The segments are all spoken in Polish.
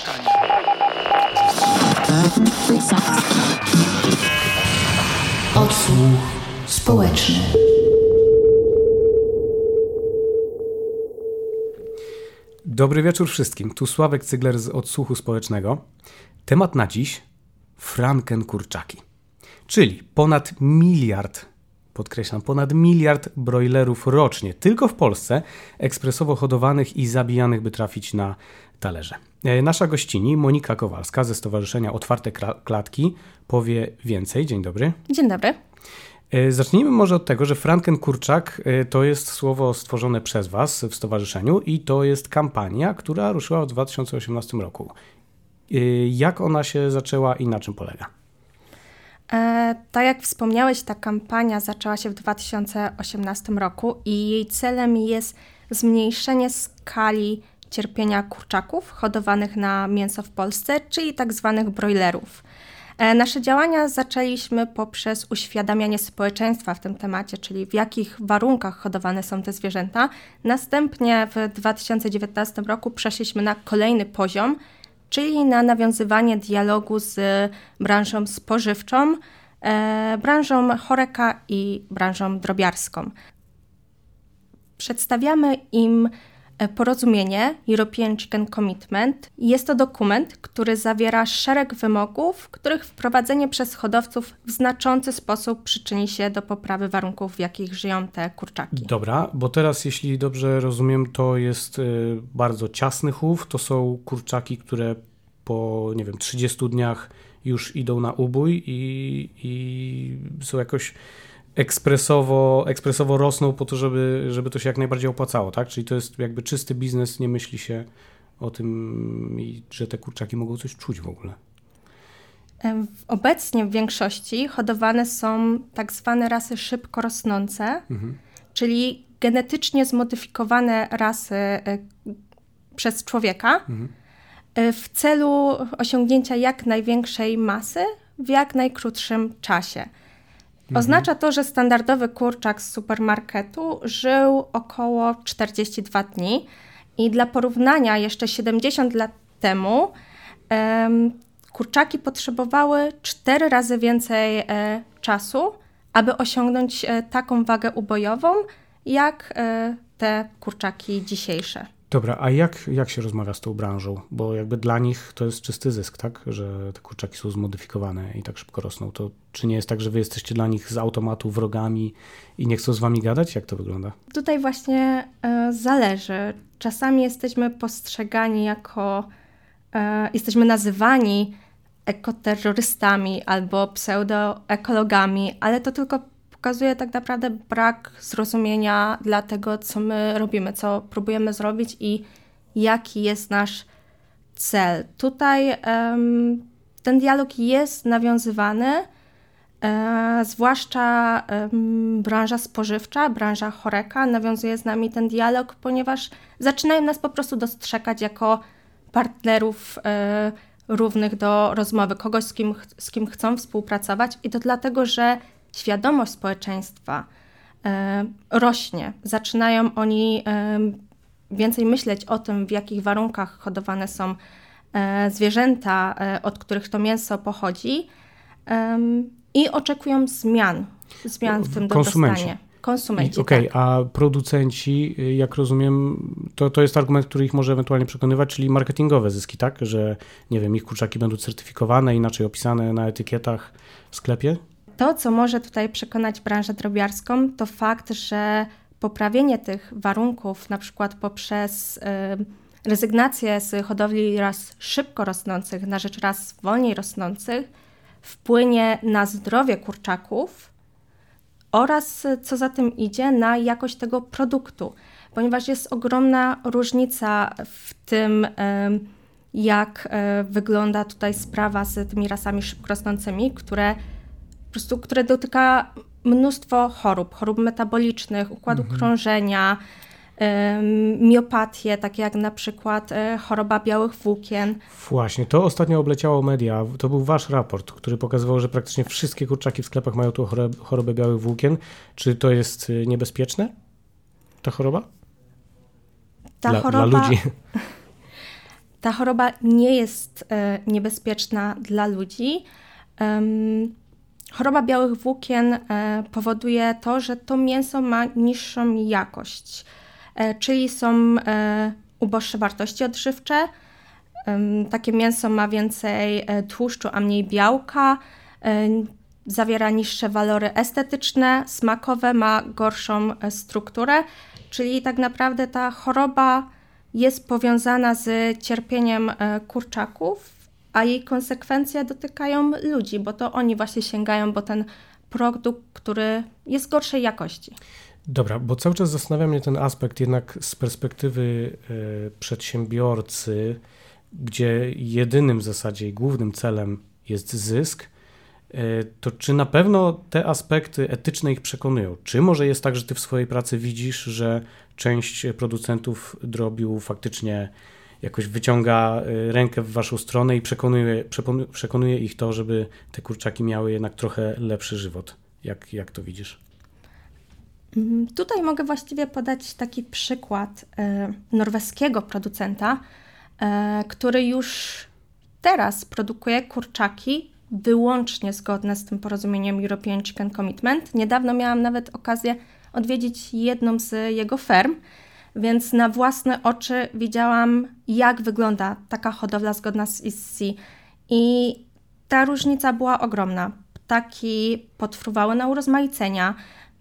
mieszkania. Odsłuch społeczny. Dobry wieczór wszystkim. Tu Sławek Cygler z Odsłuchu Społecznego. Temat na dziś frankenkurczaki. Czyli ponad miliard, podkreślam, ponad miliard brojlerów rocznie, tylko w Polsce, ekspresowo hodowanych i zabijanych, by trafić na talerze. E, Nasza gościni, Monika Kowalska ze Stowarzyszenia Otwarte Klatki, powie więcej. Dzień dobry. Dzień dobry. E, Zacznijmy może od tego, że Frankenkurczak e, to jest słowo stworzone przez Was w stowarzyszeniu i to jest kampania, która ruszyła w 2018 roku. Jak ona się zaczęła i na czym polega? E, tak jak wspomniałeś, ta kampania zaczęła się w 2018 roku i jej celem jest zmniejszenie skali cierpienia kurczaków hodowanych na mięso w Polsce, czyli tak zwanych broilerów. E, Nasze działania zaczęliśmy poprzez uświadamianie społeczeństwa w tym temacie, czyli w jakich warunkach hodowane są te zwierzęta. Następnie w 2019 roku przeszliśmy na kolejny poziom, czyli na nawiązywanie dialogu z branżą spożywczą, e, branżą choreka i branżą drobiarską. Przedstawiamy im porozumienie European Chicken Commitment. Jest to dokument, który zawiera szereg wymogów, których wprowadzenie przez hodowców w znaczący sposób przyczyni się do poprawy warunków, w jakich żyją te kurczaki. Dobra, bo teraz, jeśli dobrze rozumiem, to jest y, bardzo ciasny chów. To są kurczaki, które po, nie wiem, 30 dniach już idą na ubój i, i są jakoś ekspresowo, ekspresowo rosną po to, żeby, żeby to się jak najbardziej opłacało, tak? Czyli to jest jakby czysty biznes, nie myśli się o tym, i- że te kurczaki mogą coś czuć w ogóle. Obecnie w większości hodowane są tak zwane rasy szybko rosnące, czyli genetycznie zmodyfikowane rasy e, przez człowieka e, w celu osiągnięcia jak największej masy w jak najkrótszym czasie. Oznacza to, że standardowy kurczak z supermarketu żył około 42 dni i dla porównania jeszcze 70 lat temu em, kurczaki potrzebowały 4 razy więcej e, czasu, aby osiągnąć e, taką wagę ubojową, jak e, te kurczaki dzisiejsze. Dobra, a jak, jak się rozmawia z tą branżą? Bo jakby dla nich to jest czysty zysk, tak? Że te kurczaki są zmodyfikowane i tak szybko rosną. To czy nie jest tak, że wy jesteście dla nich z automatu wrogami i nie chcą z wami gadać? Jak to wygląda? Tutaj właśnie e, zależy. Czasami jesteśmy postrzegani jako, e, jesteśmy nazywani ekoterrorystami albo pseudoekologami, ale to tylko pokazuje tak naprawdę brak zrozumienia dla tego, co my robimy, co próbujemy zrobić i jaki jest nasz cel. Tutaj em, ten dialog jest nawiązywany, E, zwłaszcza branża spożywcza, branża choreka nawiązuje z nami ten dialog, ponieważ zaczynają nas po prostu dostrzegać jako partnerów e, równych do rozmowy, kogoś, z kim, z kim chcą współpracować i to dlatego, że świadomość społeczeństwa e, rośnie. Zaczynają oni em, więcej myśleć o tym, w jakich warunkach hodowane są e, zwierzęta, e, od których to mięso pochodzi. I oczekują zmian, zmian w tym dobrostanie. Konsumenci. Okej, tak. a producenci, jak rozumiem, to, to jest argument, który ich może ewentualnie przekonywać, czyli marketingowe zyski, tak? Że, nie wiem, ich kurczaki będą certyfikowane, inaczej opisane na etykietach w sklepie? To, co może tutaj przekonać branżę drobiarską, to fakt, że poprawienie tych warunków, na przykład poprzez y, rezygnację z hodowli ras szybko rosnących na rzecz ras wolniej rosnących, wpłynie na zdrowie kurczaków oraz, y, co za tym idzie, na jakość tego produktu, ponieważ jest ogromna różnica w tym, em, jak e, wygląda tutaj sprawa z tymi rasami szybko rosnącymi, które po prostu, które dotyka mnóstwo chorób, chorób metabolicznych, układu krążenia, em, miopatię, takie jak na przykład e, choroba białych włókien. Właśnie, to ostatnio obleciało media. To był wasz raport, który pokazywał, że praktycznie wszystkie kurczaki w sklepach mają tą chorobę, chorobę białych włókien. Czy to jest y, niebezpieczne? Ta choroba? Ta dla, choroba, dla ludzi. ta choroba nie jest e, niebezpieczna dla ludzi. Choroba białych włókien e, powoduje to, że to mięso ma niższą jakość, czyli są uboższe wartości odżywcze. Takie mięso ma więcej tłuszczu, a mniej białka, zawiera niższe walory estetyczne, smakowe, ma gorszą strukturę, czyli tak naprawdę ta choroba jest powiązana z cierpieniem e, kurczaków, a jej konsekwencje dotykają ludzi, bo to oni właśnie sięgają po ten produkt, który jest gorszej jakości. Dobra, bo cały czas zastanawia mnie ten aspekt jednak z perspektywy y, przedsiębiorcy, gdzie jedynym w zasadzie i głównym celem jest zysk, E, to czy na pewno te aspekty etyczne ich przekonują? Czy może jest tak, że ty w swojej pracy widzisz, że część producentów drobiu faktycznie jakoś wyciąga e, rękę w waszą stronę i przekonuje, przekonuje ich to, żeby te kurczaki miały jednak trochę lepszy żywot? Jak, jak to widzisz? Mm, tutaj mogę właściwie podać taki przykład e, norweskiego producenta, który już teraz produkuje kurczaki wyłącznie zgodne z tym porozumieniem European Chicken Commitment. Niedawno miałam nawet okazję odwiedzić jedną z jego ferm, więc na własne oczy widziałam, jak wygląda taka hodowla zgodna z ICC. I ta różnica była ogromna. Ptaki potruwały na urozmaicenia,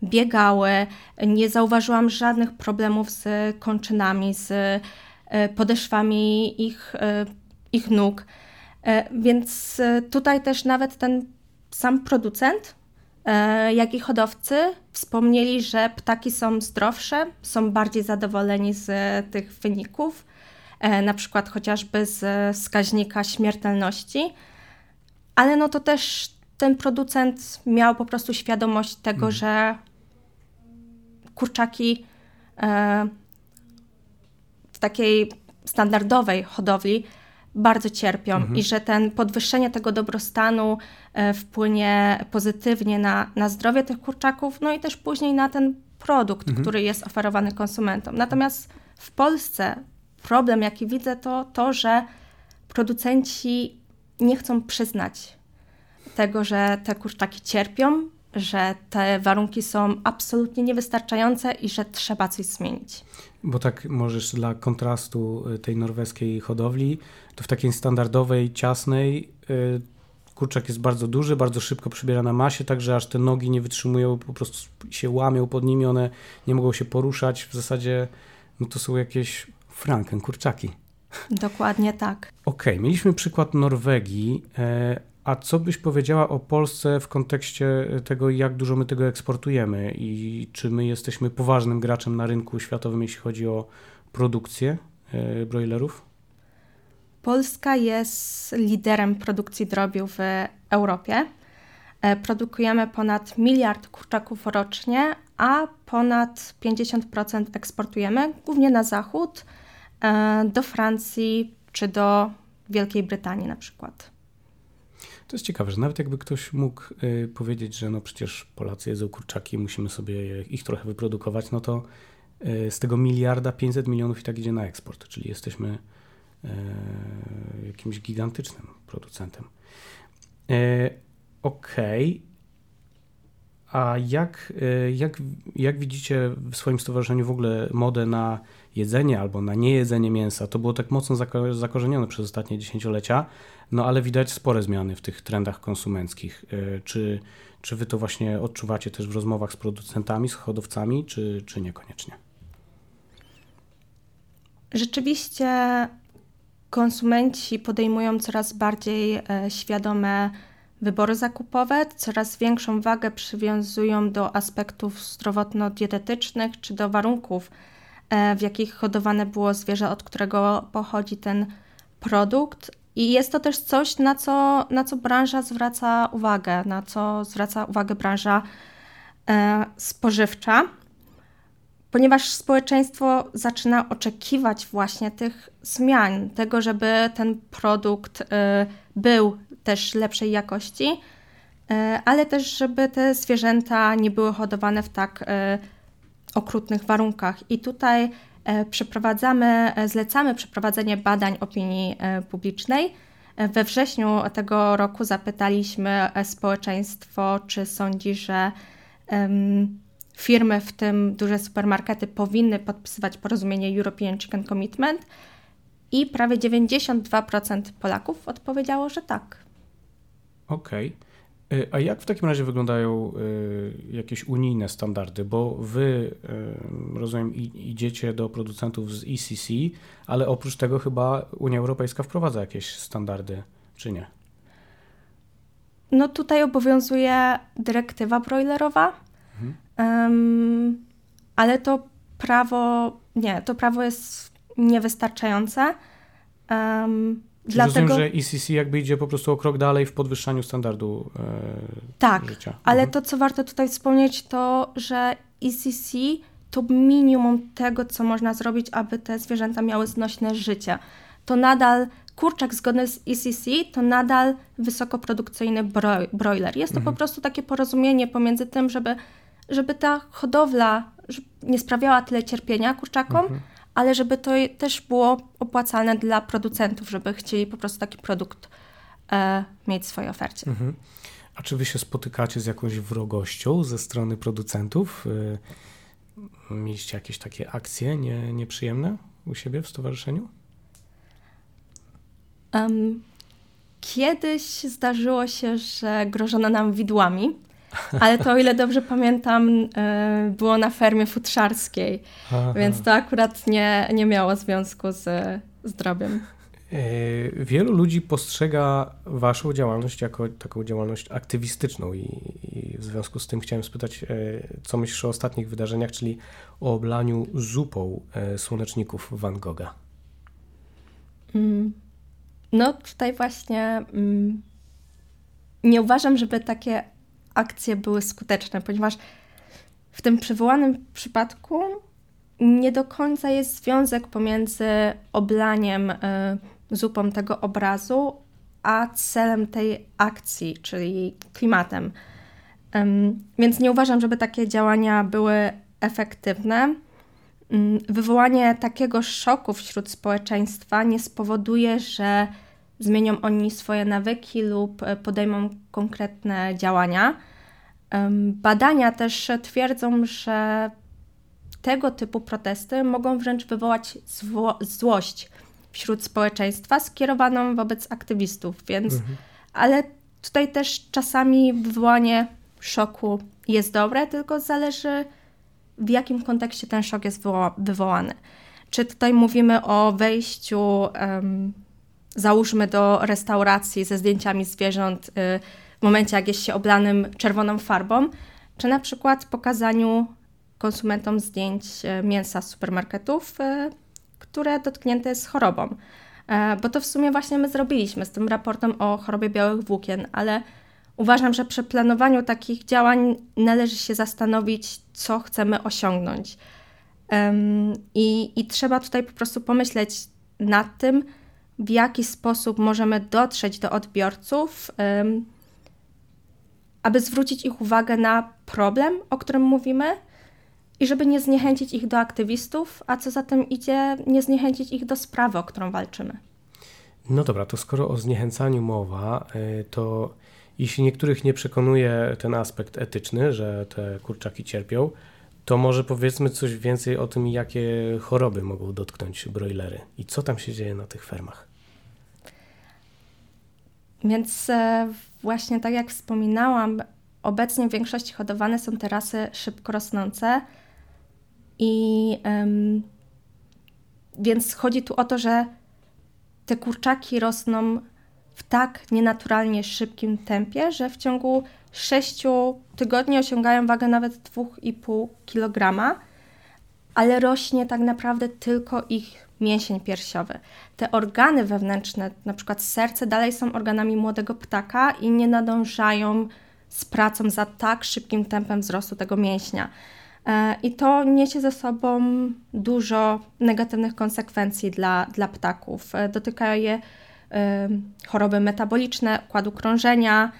biegały, nie zauważyłam żadnych problemów z kończynami, z e, podeszwami ich, e, ich nóg. E, więc tutaj też nawet ten sam producent, jak i hodowcy wspomnieli, że ptaki są zdrowsze, są bardziej zadowoleni z tych wyników, na przykład chociażby z wskaźnika śmiertelności, ale no to też ten producent miał po prostu świadomość tego, hmm. że kurczaki w takiej standardowej hodowli bardzo cierpią mhm. i że ten podwyższenie tego dobrostanu e, wpłynie pozytywnie na, na zdrowie tych kurczaków, no i też później na ten produkt, mhm. który jest oferowany konsumentom. Natomiast w Polsce problem, jaki widzę, to to, że producenci nie chcą przyznać tego, że te kurczaki cierpią, że te warunki są absolutnie niewystarczające i że trzeba coś zmienić. Bo tak możesz dla kontrastu y, tej norweskiej hodowli, to w takiej standardowej, ciasnej y, kurczak jest bardzo duży, bardzo szybko przybiera na masie, także aż te nogi nie wytrzymują, po prostu się łamią pod nimi, one nie mogą się poruszać. W zasadzie no to są jakieś franken kurczaki. Dokładnie tak. Okej, okay, mieliśmy przykład Norwegii, e, a co byś powiedziała o Polsce w kontekście tego, jak dużo my tego eksportujemy i czy my jesteśmy poważnym graczem na rynku światowym, jeśli chodzi o produkcję e, broilerów? Polska jest liderem produkcji drobiu w Europie. E, produkujemy ponad miliard kurczaków rocznie, a ponad 50% eksportujemy głównie na zachód, e, do Francji czy do Wielkiej Brytanii na przykład. To jest ciekawe, że nawet jakby ktoś mógł y, powiedzieć, że no przecież Polacy jedzą kurczaki, musimy sobie ich trochę wyprodukować, no to y, z tego miliarda 500 milionów i tak idzie na eksport, czyli jesteśmy y, jakimś gigantycznym producentem. Okej. Okay. A jak, jak, jak widzicie w swoim stowarzyszeniu w ogóle modę na jedzenie albo na niejedzenie mięsa? To było tak mocno zakorzenione przez ostatnie dziesięciolecia. No ale widać spore zmiany w tych trendach konsumenckich. E, czy, czy wy to właśnie odczuwacie też w rozmowach z producentami, z hodowcami, czy, czy niekoniecznie? Rzeczywiście konsumenci podejmują coraz bardziej e, świadome wybory zakupowe, coraz większą wagę przywiązują do aspektów zdrowotno-dietetycznych czy do warunków, w jakich hodowane było zwierzę, od którego pochodzi ten produkt, i jest to też coś, na co, na co branża zwraca uwagę, na co zwraca uwagę branża e, spożywcza, ponieważ społeczeństwo zaczyna oczekiwać właśnie tych zmian, tego, żeby ten produkt e, był też lepszej jakości, e, ale też, żeby te zwierzęta nie były hodowane w tak e, okrutnych warunkach. I tutaj przeprowadzamy, zlecamy przeprowadzenie badań opinii publicznej. We wrześniu tego roku zapytaliśmy społeczeństwo, czy sądzi, że firmy, w tym duże supermarkety, powinny podpisywać porozumienie European Chicken Commitment i prawie 92% Polaków odpowiedziało, że tak. Okej. Okay. A jak w takim razie wyglądają y, jakieś unijne standardy? Bo wy, y, rozumiem, idziecie do producentów z ECC, ale oprócz tego chyba Unia Europejska wprowadza jakieś standardy, czy nie? No tutaj obowiązuje dyrektywa broilerowa, mhm. um, ale to prawo, nie, to prawo jest niewystarczające. Um, dlatego... Rozumiem, że ECC jakby idzie po prostu o krok dalej w podwyższaniu standardu e, tak, życia. Tak, ale mhm. to, co warto tutaj wspomnieć, to, że ECC to minimum tego, co można zrobić, aby te zwierzęta miały znośne życie. To nadal kurczak zgodny z ECC to nadal wysokoprodukcyjny broiler. Jest to mhm. po prostu takie porozumienie pomiędzy tym, żeby, żeby ta hodowla nie sprawiała tyle cierpienia kurczakom, mhm ale żeby to też było opłacalne dla producentów, żeby chcieli po prostu taki produkt e, mieć w swojej ofercie. Mhm. A czy wy się spotykacie z jakąś wrogością ze strony producentów? E, mieliście jakieś takie akcje nie, nieprzyjemne u siebie w stowarzyszeniu? Um, kiedyś zdarzyło się, że grożono nam widłami. Ale to, o ile dobrze pamiętam, e, było na fermie futrzarskiej, Aha. więc to akurat nie, nie miało związku z zdrowiem. E, wielu ludzi postrzega Waszą działalność jako taką działalność aktywistyczną, i, i, w związku z tym chciałem spytać, e, co myślisz o ostatnich wydarzeniach, czyli o oblaniu zupą słoneczników Van Gogha? Mm. No, tutaj właśnie mm, nie uważam, żeby takie akcje były skuteczne, ponieważ w tym przywołanym przypadku nie do końca jest związek pomiędzy oblaniem y, zupą tego obrazu, a celem tej akcji, czyli klimatem. Więc nie uważam, żeby takie działania były efektywne. Wywołanie takiego szoku wśród społeczeństwa nie spowoduje, że zmienią oni swoje nawyki lub e, podejmą konkretne działania. Badania też twierdzą, że tego typu protesty mogą wręcz wywołać zło złość wśród społeczeństwa skierowaną wobec aktywistów, więc mhm. ale tutaj też czasami wywołanie szoku jest dobre, tylko zależy w jakim kontekście ten szok jest wywołany. Czy tutaj mówimy o wejściu, um, załóżmy do restauracji ze zdjęciami zwierząt, y, w momencie, jak jest się oblanym czerwoną farbą, czy na przykład pokazaniu konsumentom zdjęć e, mięsa z supermarketów, e, które dotknięte jest chorobą. E, bo to w sumie właśnie my zrobiliśmy z tym raportem o chorobie białych włókien, ale uważam, że przy planowaniu takich działań należy się zastanowić, co chcemy osiągnąć. I, i trzeba tutaj po prostu pomyśleć nad tym, w jaki sposób możemy dotrzeć do odbiorców aby zwrócić ich uwagę na problem, o którym mówimy, i żeby nie zniechęcić ich do aktywistów, a co za tym idzie, nie zniechęcić ich do sprawy, o którą walczymy. No dobra, to skoro o zniechęcaniu mowa, y, to jeśli niektórych nie przekonuje ten aspekt etyczny, że te kurczaki cierpią, to może powiedzmy coś więcej o tym, jakie choroby mogą dotknąć broilery i co tam się dzieje na tych fermach. Więc e, właśnie tak jak wspominałam, obecnie w większości hodowane są terasy szybko rosnące i więc chodzi tu o to, że te kurczaki rosną w tak nienaturalnie szybkim tempie, że w ciągu 6 tygodni osiągają wagę nawet 2,5 kg, ale rośnie tak naprawdę tylko ich mięsień piersiowy. Te organy wewnętrzne, na przykład serce, dalej są organami młodego ptaka i nie nadążają z pracą za tak szybkim tempem wzrostu tego mięśnia. E, I to niesie ze sobą dużo negatywnych konsekwencji dla, dla ptaków. E, dotykają je choroby metaboliczne, układu krążenia,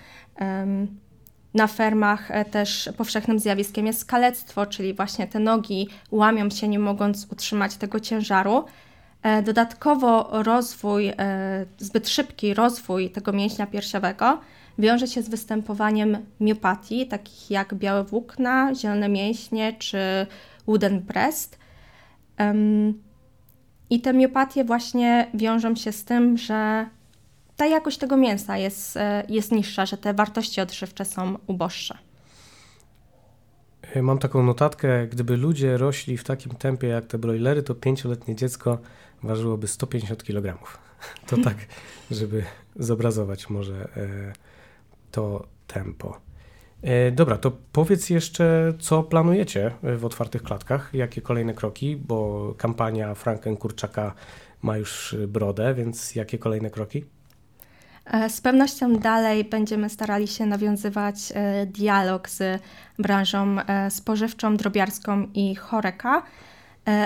na fermach e, też powszechnym zjawiskiem jest kalectwo, czyli właśnie te nogi łamią się, nie mogąc utrzymać tego ciężaru. E, dodatkowo rozwój, e, zbyt szybki rozwój tego mięśnia piersiowego wiąże się z występowaniem miopatii, takich jak białe włókna, zielone mięśnie czy wooden breast. I te miopatie właśnie wiążą się z tym, że ta jakość tego mięsa jest, e, jest niższa, że te wartości odżywcze są uboższe. Mam taką notatkę, gdyby ludzie rośli w takim tempie jak te broilery, to pięcioletnie dziecko ważyłoby 150 kg. To tak, żeby zobrazować może e, to tempo. E, dobra, to powiedz jeszcze, co planujecie w otwartych klatkach, jakie kolejne kroki, bo kampania Franken Kurczaka ma już brodę, więc jakie kolejne kroki? E, z pewnością dalej będziemy starali się nawiązywać e, dialog z branżą spożywczą, drobiarską i choreka,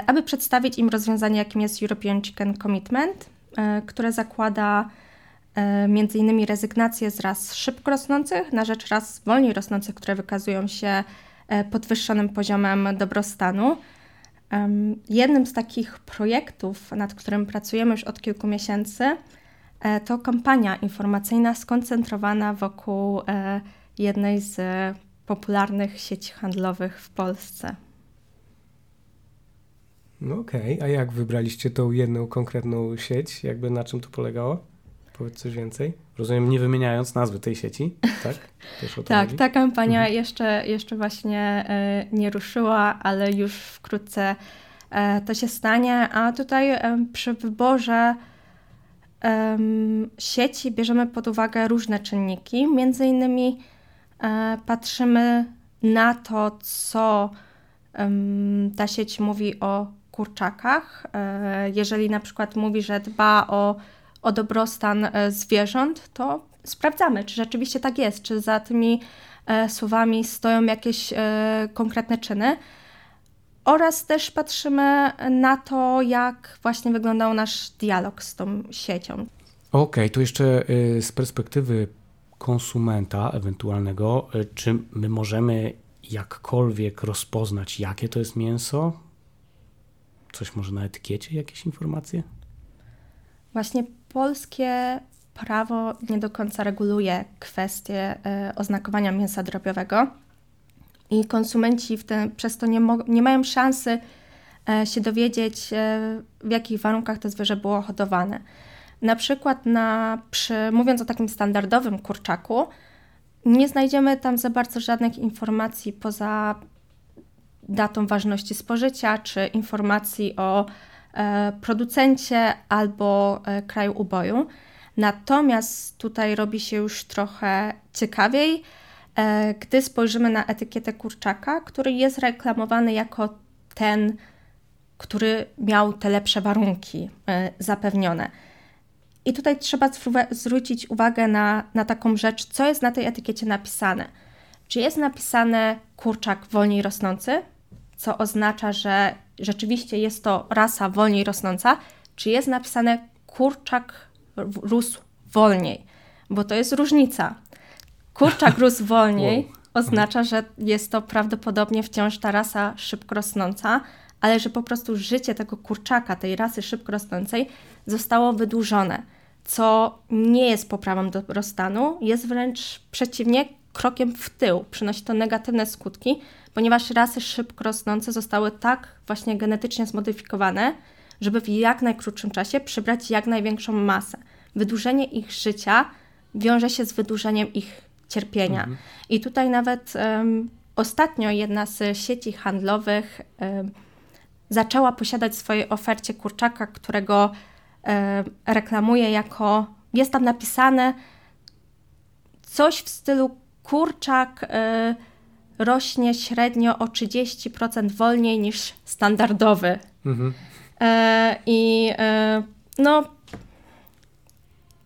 aby przedstawić im rozwiązanie, jakim jest European Chicken Commitment, które zakłada E, innymi rezygnację z ras szybko rosnących na rzecz ras wolniej rosnących, które wykazują się e, podwyższonym poziomem dobrostanu. Jednym z takich projektów, nad którym pracujemy już od kilku miesięcy, e, to kampania informacyjna skoncentrowana wokół jednej z popularnych sieci handlowych w Polsce. No okej, okay. a jak wybraliście tą jedną konkretną sieć? Jakby na czym to polegało? Powiedz coś więcej. Rozumiem, nie wymieniając nazwy tej sieci, tak? tak, ta kampania mhm. jeszcze, jeszcze właśnie y, nie ruszyła, ale już wkrótce y, to się stanie. A tutaj y, przy wyborze sieci bierzemy pod uwagę różne czynniki. Między innymi patrzymy na to, co ta sieć mówi o kurczakach. Jeżeli na przykład mówi, że dba o o dobrostan e, zwierząt, to sprawdzamy, czy rzeczywiście tak jest, czy za tymi e, słowami stoją jakieś e, konkretne czyny. Oraz też patrzymy na to, jak właśnie wyglądał nasz dialog z tą siecią. Okej, okay, to jeszcze z perspektywy konsumenta ewentualnego, czy my możemy jakkolwiek rozpoznać, jakie to jest mięso? Coś może na etykiecie, jakieś informacje? Właśnie polskie prawo nie do końca reguluje kwestię e, oznakowania mięsa drobiowego i konsumenci w tym, przez to nie, nie mają szansy e, się dowiedzieć, e, w jakich warunkach to zwierzę było hodowane. Na przykład, na, przy, mówiąc o takim standardowym kurczaku, nie znajdziemy tam za bardzo żadnych informacji poza datą ważności spożycia czy informacji o E, producencie albo e, kraju uboju. Natomiast tutaj robi się już trochę ciekawiej, e, gdy spojrzymy na etykietę kurczaka, który jest reklamowany jako ten, który miał te lepsze warunki zapewnione. I tutaj trzeba zwrócić uwagę na, na taką rzecz, co jest na tej etykiecie napisane. Czy jest napisane kurczak wolniej rosnący, co oznacza, że rzeczywiście jest to rasa wolniej rosnąca, czy jest napisane kurczak rósł wolniej, bo to jest różnica. Kurczak rósł wolniej oznacza, że jest to prawdopodobnie wciąż ta rasa szybko rosnąca, ale że po prostu życie tego kurczaka, tej rasy szybko rosnącej zostało wydłużone, co nie jest poprawą dobrostanu, jest wręcz przeciwnie, krokiem w tył. Przynosi to negatywne skutki, ponieważ rasy szybko rosnące zostały tak właśnie genetycznie zmodyfikowane, żeby w jak najkrótszym czasie przybrać jak największą masę. Wydłużenie ich życia wiąże się z wydłużeniem ich cierpienia. Mhm. I tutaj nawet um, ostatnio jedna z sieci handlowych um, zaczęła posiadać w swojej ofercie kurczaka, którego um, reklamuje jako, jest tam napisane coś w stylu kurczak. Um, rośnie średnio o 30% wolniej niż standardowy. Mhm. E, I e, no,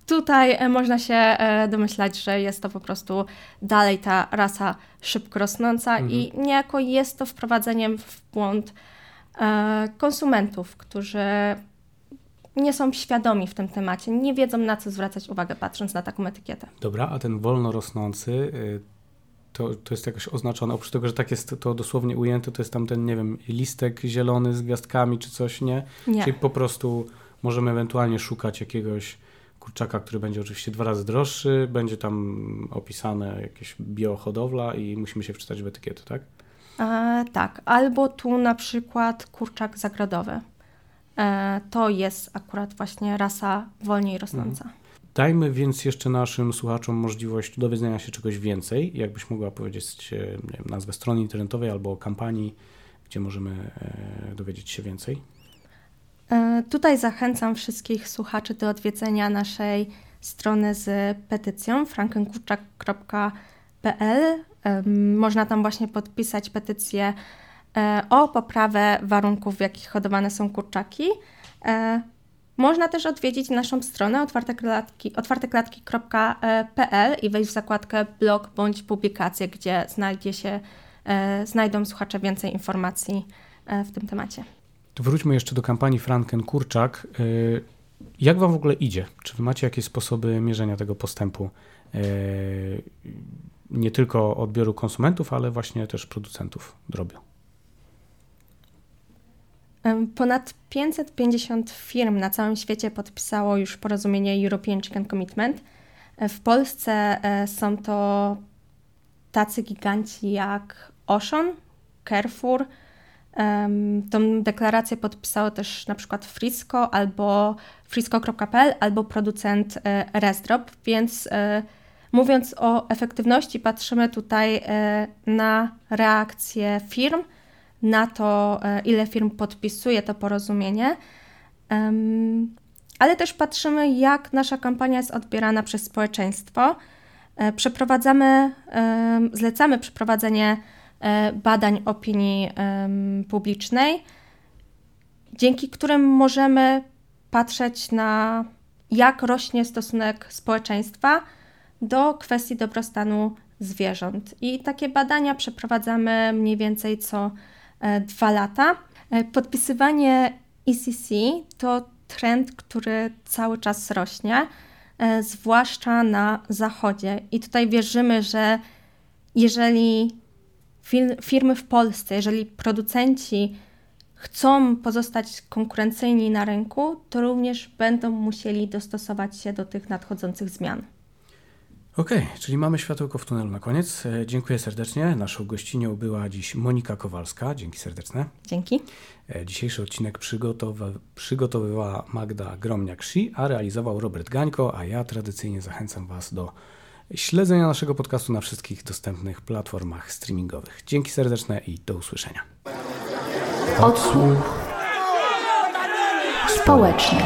tutaj e, można się e, domyślać, że jest to po prostu dalej ta rasa szybko rosnąca mhm. i niejako jest to wprowadzeniem w błąd e, konsumentów, którzy nie są świadomi w tym temacie, nie wiedzą na co zwracać uwagę patrząc na taką etykietę. Dobra, a ten wolno rosnący y, to, to jest jakoś oznaczone? Oprócz tego, że tak jest to dosłownie ujęte, to jest tam ten, nie wiem, listek zielony z gwiazdkami czy coś, nie? Nie. Czyli po prostu możemy ewentualnie szukać jakiegoś kurczaka, który będzie oczywiście dwa razy droższy, będzie tam opisane jakieś biohodowla i musimy się wczytać w etykietę, tak? E, tak, albo tu na przykład kurczak zagrodowy. E, to jest akurat właśnie rasa wolniej rosnąca. Mhm. Dajmy więc jeszcze naszym słuchaczom możliwość dowiedzenia się czegoś więcej. Jakbyś mogła powiedzieć e, wiem, nazwę strony internetowej albo kampanii, gdzie możemy e, dowiedzieć się więcej? E, tutaj zachęcam wszystkich słuchaczy do odwiedzenia naszej strony z petycją frankenkurczak.pl. Można tam właśnie podpisać petycję o poprawę warunków, w jakich hodowane są kurczaki. Można też odwiedzić naszą stronę otwarteklatki, otwarteklatki.pl i wejść w zakładkę blog bądź publikacje, gdzie znajdzie się, znajdą słuchacze więcej informacji w tym temacie. To wróćmy jeszcze do kampanii Franken Kurczak. Y, jak Wam w ogóle idzie? Czy Wy macie jakieś sposoby mierzenia tego postępu? Nie tylko odbioru konsumentów, ale właśnie też producentów drobiu. Ponad 550 firm na całym świecie podpisało już porozumienie European Chicken Commitment. W Polsce e, są to tacy giganci jak Ocean, Carrefour, Tą deklarację podpisało też na przykład Frisco albo frisco.pl albo producent e, Resdrop, więc e, mówiąc o efektywności patrzymy tutaj e, na reakcję firm, na to ile firm podpisuje to porozumienie, ale też patrzymy jak nasza kampania jest odbierana przez społeczeństwo. Przeprowadzamy, zlecamy przeprowadzenie E, badań opinii publicznej, dzięki którym możemy patrzeć na jak rośnie stosunek społeczeństwa do kwestii dobrostanu zwierząt. I takie badania przeprowadzamy mniej więcej co e, dwa lata. E, podpisywanie ECC to trend, który cały czas rośnie, zwłaszcza na zachodzie. I tutaj wierzymy, że jeżeli firmy w Polsce, jeżeli producenci chcą pozostać konkurencyjni na rynku, to również będą musieli dostosować się do tych nadchodzących zmian. Okej, okay, czyli mamy światełko w tunelu na koniec. E, dziękuję serdecznie. Naszą gościnią była dziś Monika Kowalska. Dzięki serdeczne. Dzięki. E, dzisiejszy odcinek przygotowa przygotowywała Magda Gromniak-Szi, a realizował Robert Gańko, a ja tradycyjnie zachęcam Was do śledzenia naszego podcastu na wszystkich dostępnych platformach streamingowych. Dzięki serdeczne i do usłyszenia. Odsłuch społeczny.